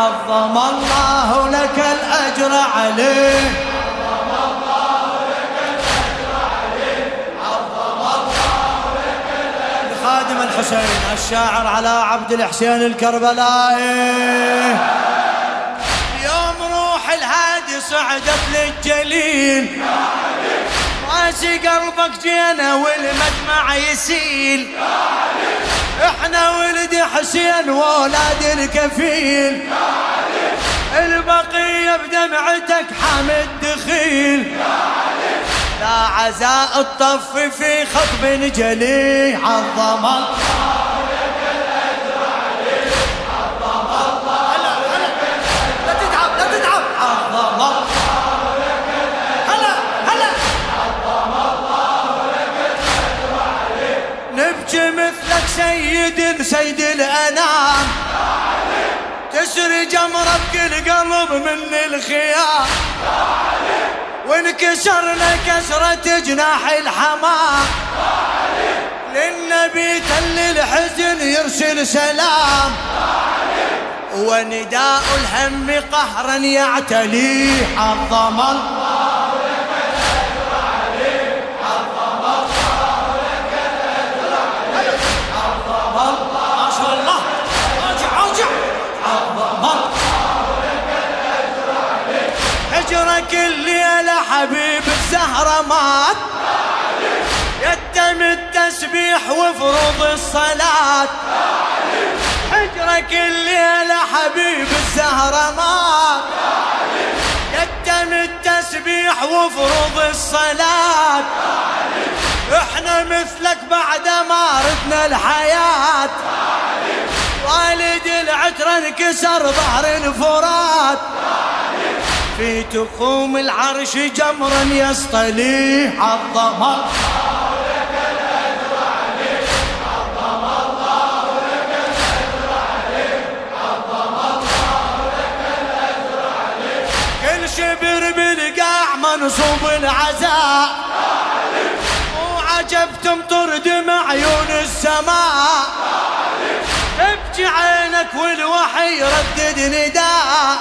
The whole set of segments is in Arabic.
عظم الله لك الأجر عليه. خادم الحسين الشاعر على عبد الحسين الكربلائي. يوم روح الهادي صعدت للجليل. راسي قلبك جينا والمدمع يسيل. إحنا ولد حسين وولاد الكفيل. البقية بدمعتك حامد دخيل لا عزاء الطف في خطب جلي عظم سيد سيد الأنام. تسري جمرة بكل قلب من الخيام. وانكسرنا كسرة جناح الحمام. للنبي تل الحزن يرسل سلام. ونداء الهم قهرا يعتلي عظم الله الزهرة مات يتم التسبيح وفروض الصلاة. حجرك الليلة حبيب الزهرة مات يتم التسبيح وفروض الصلاة. إحنا مثلك بعد ما ردنا الحياة. والد العترة انكسر ظهر الفرات. في تخوم العرش جمرا يصطلي بالقاع منصوب العزاء. وعجب تمطر دمع عيون السماء. تبكي عينك والوحي يردد نداء.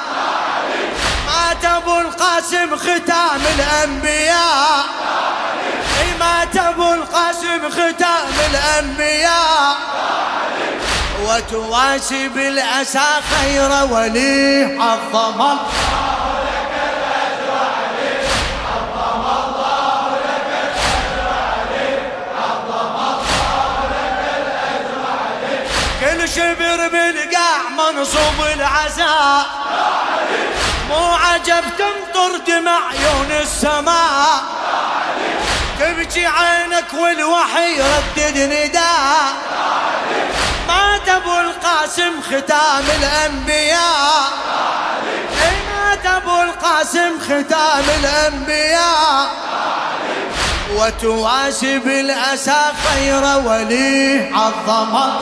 مات أبو القاسم ختام الأنبياء. مات أبو القاسم ختام الأنبياء. وتواسي بالاسى خير ولي عظم الله كل شبر بالقاع منصوب العزاء. مو عجب تمطر دمع عيون السماء. تبكي عينك والوحي يردد نداء مات ابو القاسم ختام الأنبياء. مات ابو القاسم ختام الأنبياء. وتواسي بالأسى خير ولي عظم الله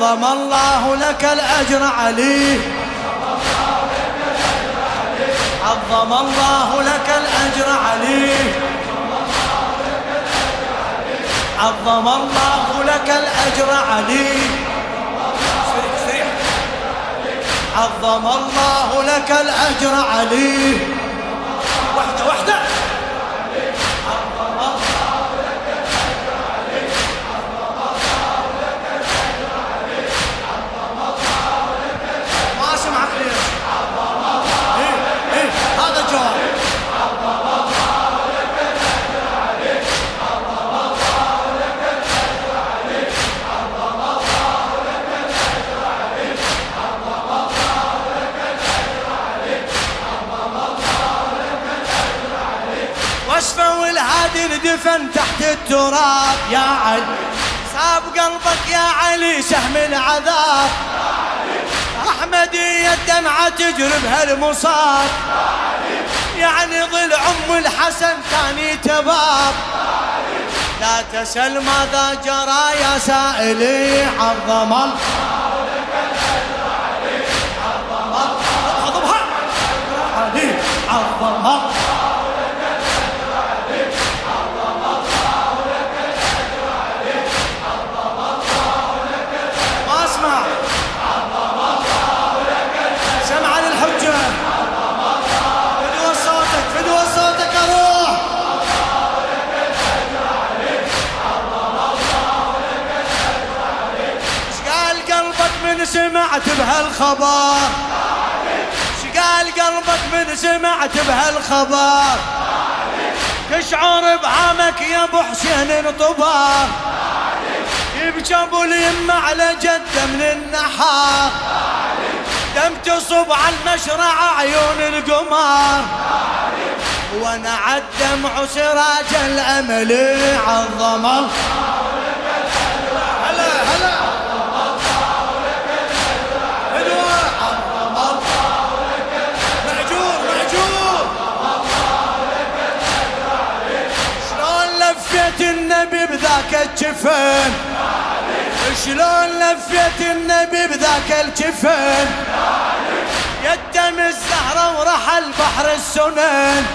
عظم الله لك الأجر عليه. عظم الله لك الأجر عليه. عظم الله لك الأجر عليه. عظم الله لك الأجر عليه. وحده وحده دفن تحت التراب. يا علي صاب قلبك يا علي سهم العذاب أحمد هدية دمعة تجري بهالمصاب. يعني ظل أم الحسن ثاني تباب. لا تسل ماذا جرى يا سائلي عظم الله. سمعت بهالخبر. شقال قلبك من سمعت بهالخبر؟ تشعر بعمك يا أبو حسين انطبار يبكي أبو اليمة على جده من النحار. دم تصب على المشرع عيون القمار. وأنا عالدمع سراج الأمل عظم بذاك الجفن. شلون لفيت النبي بذاك الجفن؟ يتم الزهرة ورحل بحر السنن.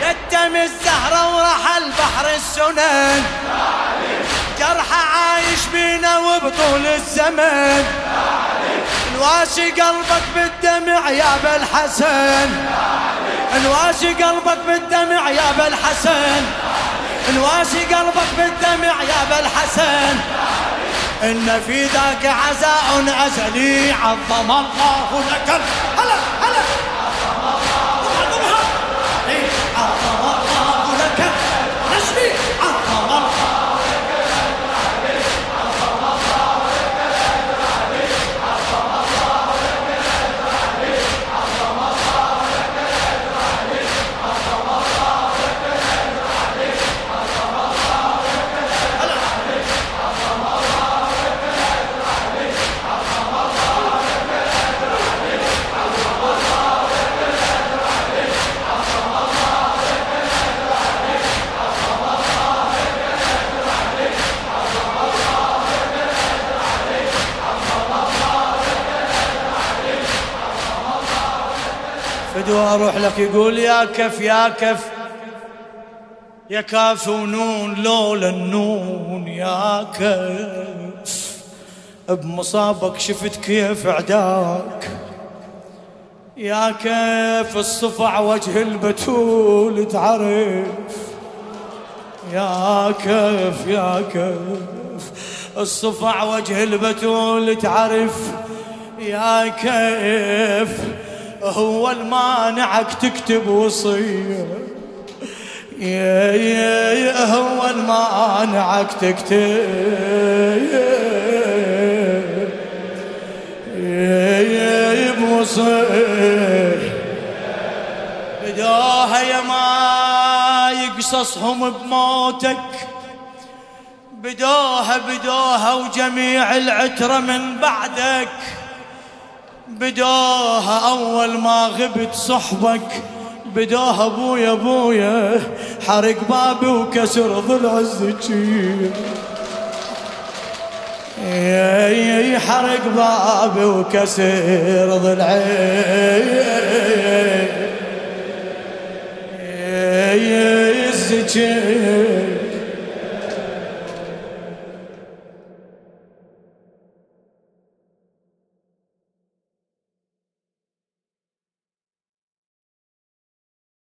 يتم الزهرة ورحل بحر السنن. جرح عايش بينا وبطول الزمن. الواشي قلبك بالدمع يا بالحسن الواشي قلبك بالدمع يا بالحسن نواسي قلبك بالدمع يا أبا الحسن. إن في ذاك عزاء أزلي عظم الله لك فدو أروح لك يقول يا كف يا كف. يا كاف ونون لولا النون يا كف. بمصابك شفت كيف عداك. يا كيف الصفع وجه البتول تعرف. يا كيف يا كيف الصفع وجه البتول تعرف. يا كيف هو المانعك تكتب وصية يا يا يا هو المانعك تكتب. يا يا بوصية بداها يا ما يقصصهم بموتك. بدوها بدوها وجميع العترة من بعدك. بدوها أول ما غبت صحبك بدوها ابويا ابويا حرق بابي وكسر ضلع يا حرق بابي وكسر ضلعي الزكير